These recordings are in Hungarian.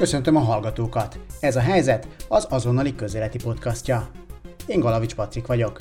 Köszöntöm a hallgatókat! Ez a helyzet az azonnali közéleti podcastja. Én Galavics Patrik vagyok.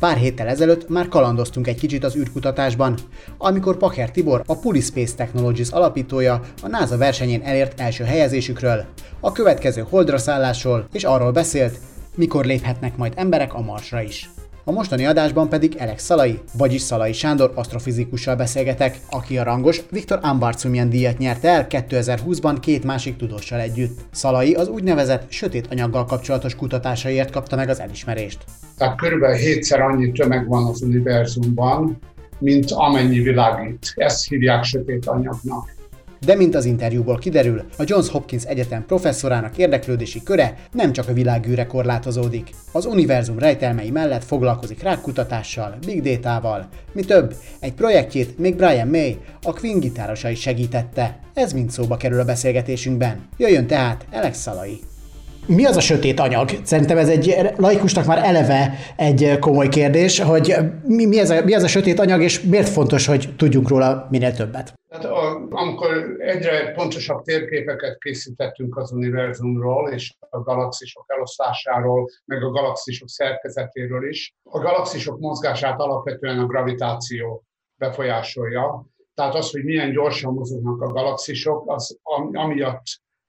Pár héttel ezelőtt már kalandoztunk egy kicsit az űrkutatásban, amikor Pacher Tibor, a Pulispace Technologies alapítója a NASA versenyén elért első helyezésükről, a következő holdra szállásról és arról beszélt, mikor léphetnek majd emberek a Marsra is. A mostani adásban pedig Alex Szalai, vagyis Szalai Sándor asztrofizikussal beszélgetek, aki a rangos Viktor Ambarcumian díjat nyerte el 2020-ban két másik tudóssal együtt. Szalai az úgynevezett sötét anyaggal kapcsolatos kutatásaiért kapta meg az elismerést. Tehát körülbelül hétszer annyi tömeg van az univerzumban, mint amennyi világít. Ezt hívják sötét anyagnak. De mint az interjúból kiderül, a Johns Hopkins Egyetem professzorának érdeklődési köre nem csak a világűre korlátozódik. Az univerzum rejtelmei mellett foglalkozik rákkutatással, big data-val. Mi több, egy projektjét még Brian May, a Queen gitárosa is segítette. Ez mind szóba kerül a beszélgetésünkben. Jöjjön tehát Alex Szalai. Mi az a sötét anyag? Szerintem ez egy laikusnak már eleve egy komoly kérdés, hogy mi, mi, ez a, mi ez a sötét anyag, és miért fontos, hogy tudjunk róla minél többet? Hát a, amikor egyre pontosabb térképeket készítettünk az univerzumról, és a galaxisok eloszlásáról, meg a galaxisok szerkezetéről is, a galaxisok mozgását alapvetően a gravitáció befolyásolja. Tehát az, hogy milyen gyorsan mozognak a galaxisok, az amiatt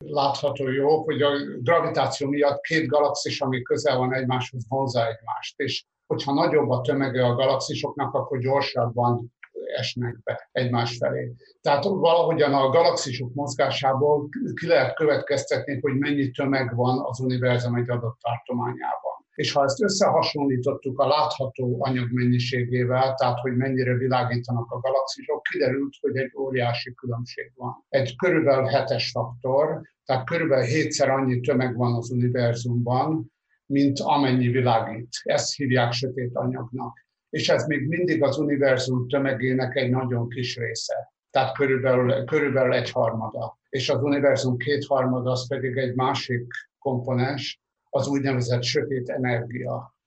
látható jó, hogy a gravitáció miatt két galaxis, ami közel van egymáshoz, vonzza egymást. És hogyha nagyobb a tömege a galaxisoknak, akkor gyorsabban esnek be egymás felé. Tehát valahogyan a galaxisok mozgásából ki lehet következtetni, hogy mennyi tömeg van az univerzum egy adott tartományában. És ha ezt összehasonlítottuk a látható anyag mennyiségével, tehát hogy mennyire világítanak a galaxisok, kiderült, hogy egy óriási különbség van. Egy körülbelül hetes faktor, tehát körülbelül hétszer annyi tömeg van az univerzumban, mint amennyi világít. Ezt hívják sötét anyagnak és ez még mindig az univerzum tömegének egy nagyon kis része. Tehát körülbelül, körülbelül egy harmada. És az univerzum kétharmada az pedig egy másik komponens, az úgynevezett sötét energia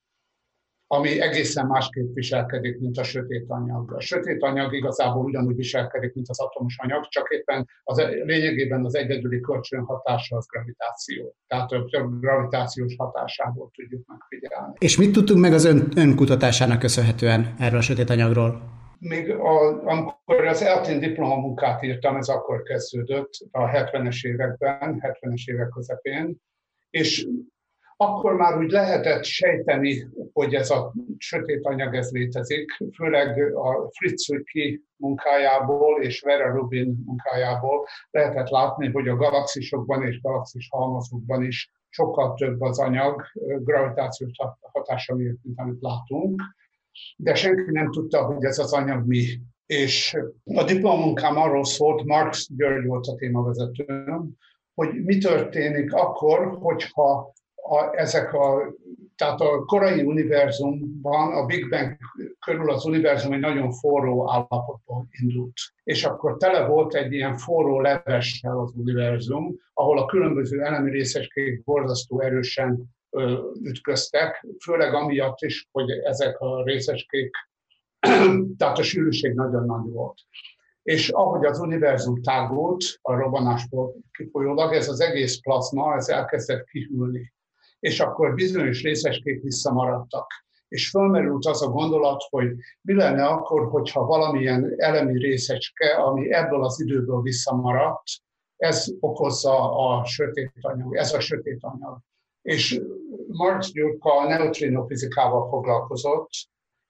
ami egészen másképp viselkedik, mint a sötét anyag. A sötét anyag igazából ugyanúgy viselkedik, mint az atomos anyag, csak éppen az e- lényegében az egyedüli kölcsönhatása az gravitáció. Tehát a gravitációs hatásából tudjuk megfigyelni. És mit tudtunk meg az ön, önkutatásának köszönhetően erről a sötét anyagról? Még a, amikor az eltén diplomamunkát írtam, ez akkor kezdődött a 70-es években, 70-es évek közepén, és akkor már úgy lehetett sejteni, hogy ez a sötét anyag ez létezik, főleg a Fritz munkájából és Vera Rubin munkájából lehetett látni, hogy a galaxisokban és galaxis halmazokban is sokkal több az anyag gravitációs hatása miatt, mint amit látunk, de senki nem tudta, hogy ez az anyag mi. És a diplomunkám arról szólt, Marx György volt a témavezetőm, hogy mi történik akkor, hogyha a, ezek a, tehát a korai univerzumban, a Big Bang körül az univerzum egy nagyon forró állapotból indult. És akkor tele volt egy ilyen forró levessel az univerzum, ahol a különböző elemi részecskék borzasztó erősen ö, ütköztek, főleg amiatt is, hogy ezek a részecskék, tehát a sűrűség nagyon nagy volt. És ahogy az univerzum tágult a robbanásból kifolyólag, ez az egész plazma, ez elkezdett kihűlni és akkor bizonyos részecskék visszamaradtak. És fölmerült az a gondolat, hogy mi lenne akkor, hogyha valamilyen elemi részecske, ami ebből az időből visszamaradt, ez okozza a sötét anyag, ez a sötét anyag. És Marx Gyurka a neutrinofizikával foglalkozott,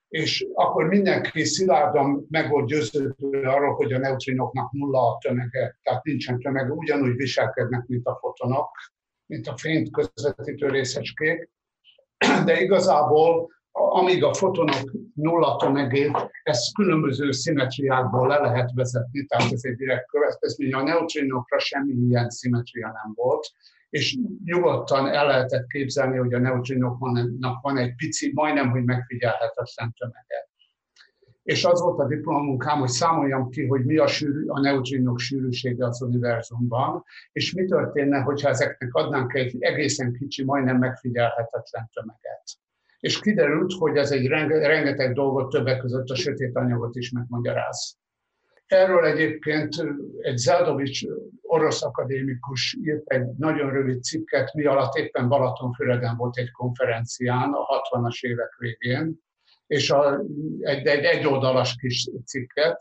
és akkor mindenki szilárdan meg volt győződő arról, hogy a neutrinoknak nulla a tömege, tehát nincsen tömege, ugyanúgy viselkednek, mint a fotonok, mint a fényt közvetítő részecskék, de igazából amíg a fotonok nulla tömegét, ezt különböző szimetriákból le lehet vezetni, tehát ez egy direkt következmény. A neutrinokra semmi ilyen szimetria nem volt, és nyugodtan el lehetett képzelni, hogy a neutrinoknak van egy pici, majdnem, hogy megfigyelhetetlen tömege és az volt a diplomunkám, hogy számoljam ki, hogy mi a, sűrű, a neutrinok sűrűsége az univerzumban, és mi történne, hogyha ezeknek adnánk egy egészen kicsi, majdnem megfigyelhetetlen tömeget. És kiderült, hogy ez egy rengeteg dolgot többek között a sötét anyagot is megmagyaráz. Erről egyébként egy Zeldovics orosz akadémikus írt egy nagyon rövid cikket, mi alatt éppen Balatonfüreden volt egy konferencián a 60-as évek végén, és a, egy, egy egyoldalas kis cikket.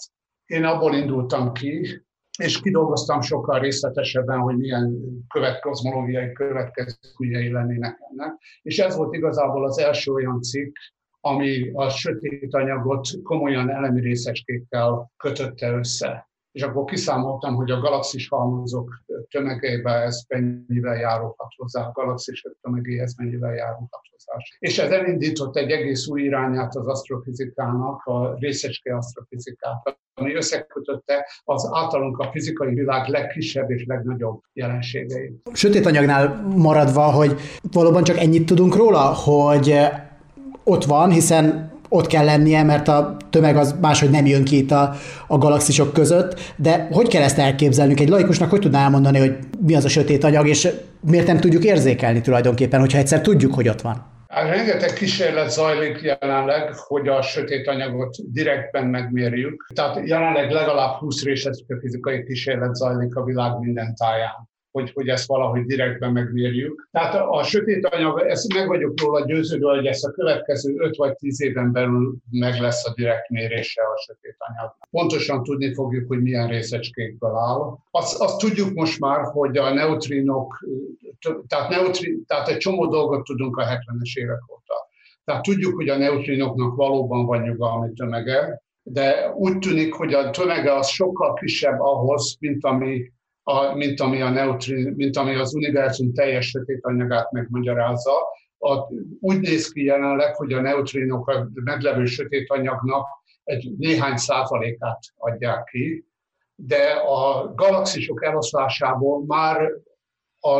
Én abból indultam ki, és kidolgoztam sokkal részletesebben, hogy milyen következmológiai következményei lennének ennek. És ez volt igazából az első olyan cikk, ami a sötét anyagot komolyan elemi részecskékkel kötötte össze. És akkor kiszámoltam, hogy a galaxis halmazok tömegébe ez mennyivel járulhat hozzá, a galaxis tömegéhez mennyivel járulhat hozzá. És ez elindított egy egész új irányát az asztrofizikának, a részecske asztrofizikát, ami összekötötte az általunk a fizikai világ legkisebb és legnagyobb jelenségeit. Sötét anyagnál maradva, hogy valóban csak ennyit tudunk róla, hogy ott van, hiszen ott kell lennie, mert a tömeg az máshogy nem jön ki itt a, a galaxisok között, de hogy kell ezt elképzelnünk? Egy laikusnak hogy tudná elmondani, hogy mi az a sötét anyag, és miért nem tudjuk érzékelni tulajdonképpen, hogyha egyszer tudjuk, hogy ott van? Hát rengeteg kísérlet zajlik jelenleg, hogy a sötét anyagot direktben megmérjük. Tehát jelenleg legalább 20 részecske fizikai kísérlet zajlik a világ minden táján hogy, hogy ezt valahogy direktben megmérjük. Tehát a sötét anyag, ezt meg vagyok róla győződve, hogy ezt a következő 5 vagy 10 éven belül meg lesz a direkt mérése a sötét anyag. Pontosan tudni fogjuk, hogy milyen részecskékből áll. Azt, azt tudjuk most már, hogy a neutrinok, tehát, neutrin, tehát egy csomó dolgot tudunk a 70-es évek óta. Tehát tudjuk, hogy a neutrinoknak valóban van nyugalmi tömege, de úgy tűnik, hogy a tömege az sokkal kisebb ahhoz, mint ami a, mint, ami a neutrin, mint ami az univerzum teljes sötét anyagát megmagyarázza. A, úgy néz ki jelenleg, hogy a neutrinok a meglevő sötét anyagnak egy néhány százalékát adják ki, de a galaxisok eloszlásából már a,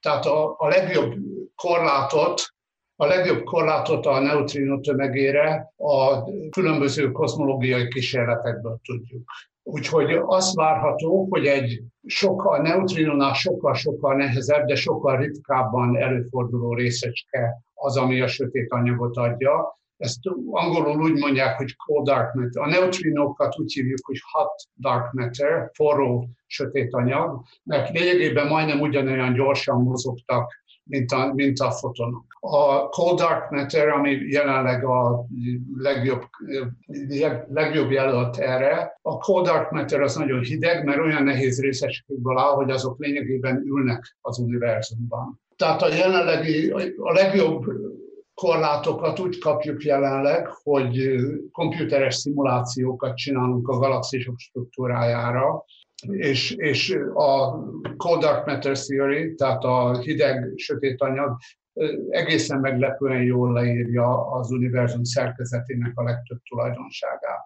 tehát a, a legjobb korlátot a legjobb korlátot a neutrino tömegére a különböző kozmológiai kísérletekből tudjuk. Úgyhogy az várható, hogy egy sokkal, neutrinonál sokkal-sokkal nehezebb, de sokkal ritkábban előforduló részecske az, ami a sötét anyagot adja. Ezt angolul úgy mondják, hogy cold dark matter. A neutrinókat úgy hívjuk, hogy hot dark matter, forró sötét anyag, mert lényegében majdnem ugyanolyan gyorsan mozogtak mint a, mint a fotonok. A Cold Dark Matter, ami jelenleg a legjobb, legjobb jelölt erre, a Cold Dark Matter az nagyon hideg, mert olyan nehéz részecskékből áll, hogy azok lényegében ülnek az univerzumban. Tehát a jelenlegi, a legjobb korlátokat úgy kapjuk jelenleg, hogy komputeres szimulációkat csinálunk a galaxisok struktúrájára, és, és a Cold Dark Matter Theory, tehát a hideg, sötét anyag egészen meglepően jól leírja az univerzum szerkezetének a legtöbb tulajdonságát.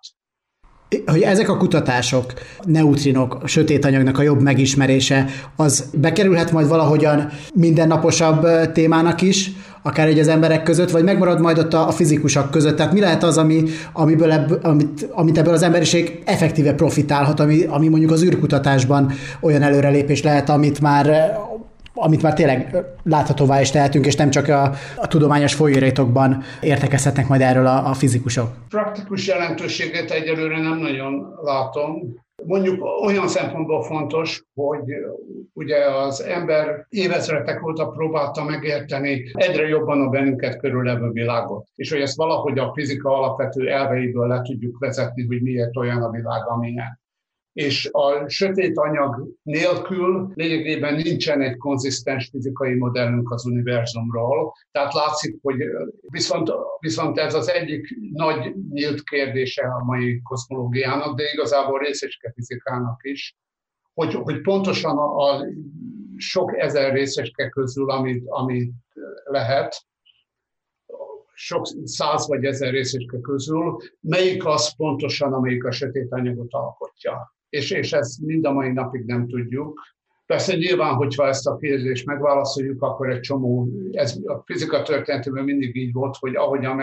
Hogy ezek a kutatások, neutrinok, a sötét anyagnak a jobb megismerése, az bekerülhet majd valahogyan mindennaposabb témának is, akár egy az emberek között, vagy megmarad majd ott a, a fizikusok között. Tehát mi lehet az, ami, amiből ebb, amit, amit ebből az emberiség effektíve profitálhat, ami, ami mondjuk az űrkutatásban olyan előrelépés lehet, amit már amit már tényleg láthatóvá is tehetünk, és nem csak a, a tudományos folyóiratokban értekezhetnek majd erről a, a fizikusok. Praktikus jelentőséget egyelőre nem nagyon látom. Mondjuk olyan szempontból fontos, hogy ugye az ember évezredek óta próbálta megérteni egyre jobban a bennünket körülevő világot, és hogy ezt valahogy a fizika alapvető elveiből le tudjuk vezetni, hogy miért olyan a világ, amilyen és a sötét anyag nélkül lényegében nincsen egy konzisztens fizikai modellünk az univerzumról. Tehát látszik, hogy viszont, viszont ez az egyik nagy nyílt kérdése a mai kozmológiának, de igazából részecske fizikának is, hogy, hogy pontosan a, a sok ezer részecske közül, amit, amit lehet, sok száz vagy ezer részecske közül, melyik az pontosan, amelyik a sötét anyagot alkotja és, és ezt mind a mai napig nem tudjuk. Persze nyilván, hogyha ezt a kérdést megválaszoljuk, akkor egy csomó, ez a fizika történetében mindig így volt, hogy ahogyan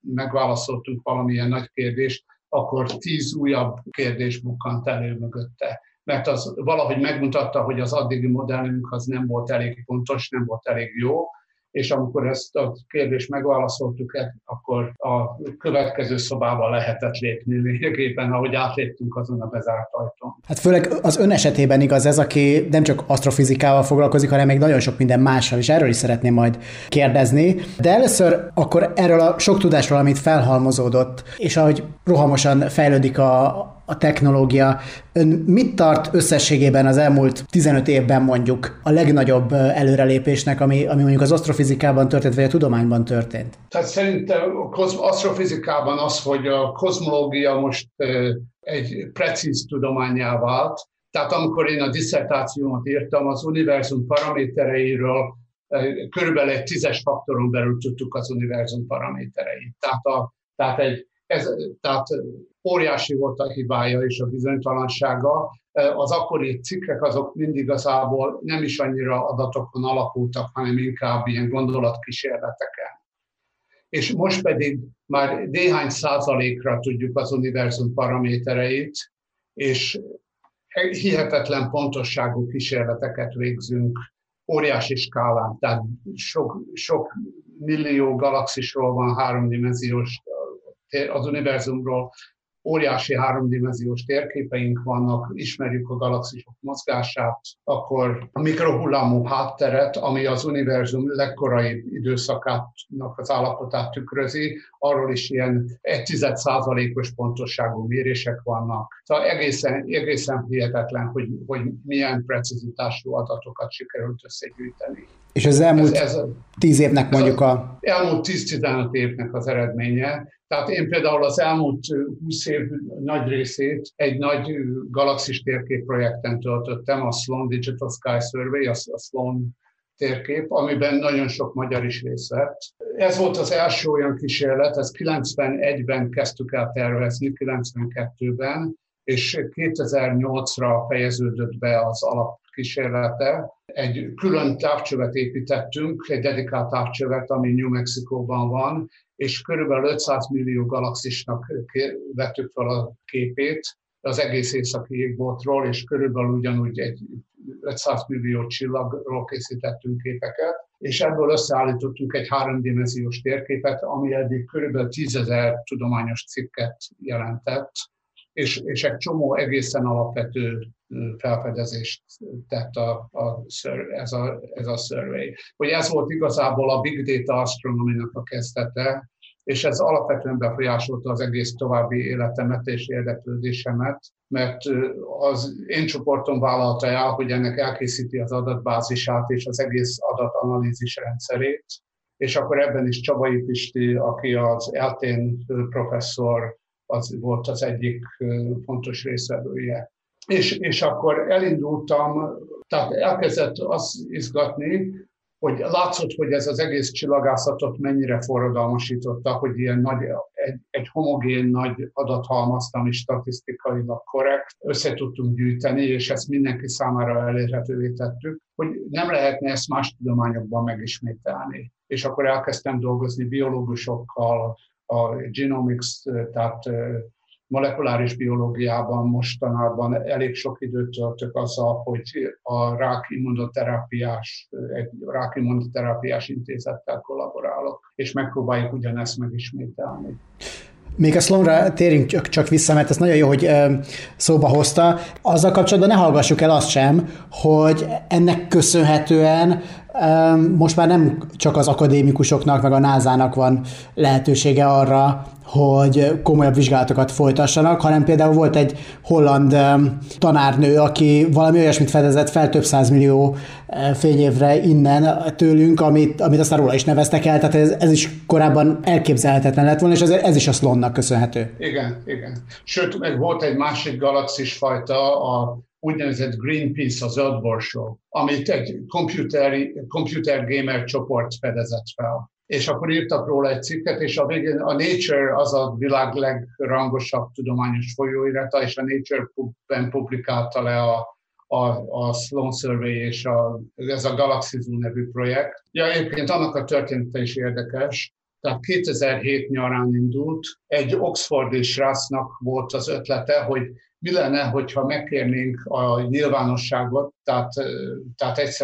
megválaszoltunk valamilyen nagy kérdést, akkor tíz újabb kérdés bukkant elő mögötte. Mert az valahogy megmutatta, hogy az addigi modellünk az nem volt elég pontos, nem volt elég jó, és amikor ezt a kérdést megválaszoltuk, akkor a következő szobába lehetett lépni lényegében, ahogy átléptünk azon a bezárt ajtón. Hát főleg az ön esetében igaz ez, aki nem csak asztrofizikával foglalkozik, hanem még nagyon sok minden mással, és erről is szeretném majd kérdezni. De először akkor erről a sok tudásról, amit felhalmozódott, és ahogy rohamosan fejlődik a, a technológia. Ön mit tart összességében az elmúlt 15 évben mondjuk a legnagyobb előrelépésnek, ami, ami mondjuk az asztrofizikában történt, vagy a tudományban történt? Tehát szerintem az asztrofizikában az, hogy a kozmológia most egy precíz tudományá vált. Tehát amikor én a diszertációmat írtam, az univerzum paramétereiről körülbelül egy tízes faktoron belül tudtuk az univerzum paramétereit. Tehát, a, tehát egy ez, tehát óriási volt a hibája és a bizonytalansága. Az akkori cikkek azok mindig igazából nem is annyira adatokon alapultak, hanem inkább ilyen gondolatkísérleteken. És most pedig már néhány százalékra tudjuk az univerzum paramétereit, és hihetetlen pontosságú kísérleteket végzünk óriási skálán, tehát sok, sok millió galaxisról van háromdimenziós az univerzumról óriási háromdimenziós térképeink vannak, ismerjük a galaxisok mozgását, akkor a mikrohullámú hátteret, ami az univerzum legkorai időszakának az állapotát tükrözi, arról is ilyen egy tized százalékos pontosságú mérések vannak. Szóval egészen, egészen hihetetlen, hogy, hogy milyen precizitású adatokat sikerült összegyűjteni. És az elmúlt ez, ez, tíz évnek mondjuk a... Elmúlt 10-15 évnek az eredménye. Tehát én például az elmúlt 20 év nagy részét egy nagy galaxis térkép projekten töltöttem, a Sloan Digital Sky Survey, a Sloan térkép, amiben nagyon sok magyar is részt vett. Ez volt az első olyan kísérlet, ezt 91-ben kezdtük el tervezni, 92-ben, és 2008-ra fejeződött be az alapkísérlete. Egy külön távcsövet építettünk, egy dedikált távcsövet, ami New Mexico-ban van, és körülbelül 500 millió galaxisnak vettük fel a képét az egész északi égboltról, és körülbelül ugyanúgy egy 500 millió csillagról készítettünk képeket, és ebből összeállítottunk egy háromdimenziós térképet, ami eddig körülbelül 10 ezer tudományos cikket jelentett, és, és egy csomó egészen alapvető felfedezést tett a, a, ez, a, ez a survey. Hogy ez volt igazából a Big Data Astronomy-nak a kezdete, és ez alapvetően befolyásolta az egész további életemet és érdeklődésemet, mert az én csoportom vállalta el, hogy ennek elkészíti az adatbázisát és az egész adatanalízis rendszerét, és akkor ebben is Csabai Pisti, aki az eltén professzor, az volt az egyik fontos részvevője. És, és akkor elindultam, tehát elkezdett azt izgatni, hogy látszott, hogy ez az egész csillagászatot mennyire forradalmasította, hogy ilyen nagy, egy, egy homogén nagy adathalmazt, ami statisztikailag korrekt, össze tudtunk gyűjteni, és ezt mindenki számára elérhetővé tettük, hogy nem lehetne ezt más tudományokban megismételni. És akkor elkezdtem dolgozni biológusokkal, a genomics, tehát molekuláris biológiában mostanában elég sok időt töltök azzal, hogy a rák immunoterápiás, egy rák immunoterápiás intézettel kollaborálok, és megpróbáljuk ugyanezt megismételni. Még a Sloanra térjünk csak, vissza, mert ez nagyon jó, hogy szóba hozta. Azzal kapcsolatban ne hallgassuk el azt sem, hogy ennek köszönhetően most már nem csak az akadémikusoknak, meg a názának van lehetősége arra, hogy komolyabb vizsgálatokat folytassanak, hanem például volt egy holland tanárnő, aki valami olyasmit fedezett fel több millió fényévre innen tőlünk, amit, amit aztán róla is neveztek el, tehát ez, ez is korábban elképzelhetetlen lett volna, és ez, ez is a Sloannak köszönhető. Igen, igen. Sőt, meg volt egy másik galaxis fajta, a úgynevezett Greenpeace, az zöldborsó, amit egy computer, computer gamer csoport fedezett fel. És akkor írtak róla egy cikket, és a végén a Nature az a világ legrangosabb tudományos folyóirata, és a Nature-ben publikálta le a a, a Sloan Survey és a, ez a Galaxy Zoo nevű projekt. Ja, egyébként annak a története is érdekes, tehát 2007 nyarán indult, egy Oxfordi srácnak volt az ötlete, hogy mi lenne, hogyha megkérnénk a nyilvánosságot, tehát, tehát egyszerűen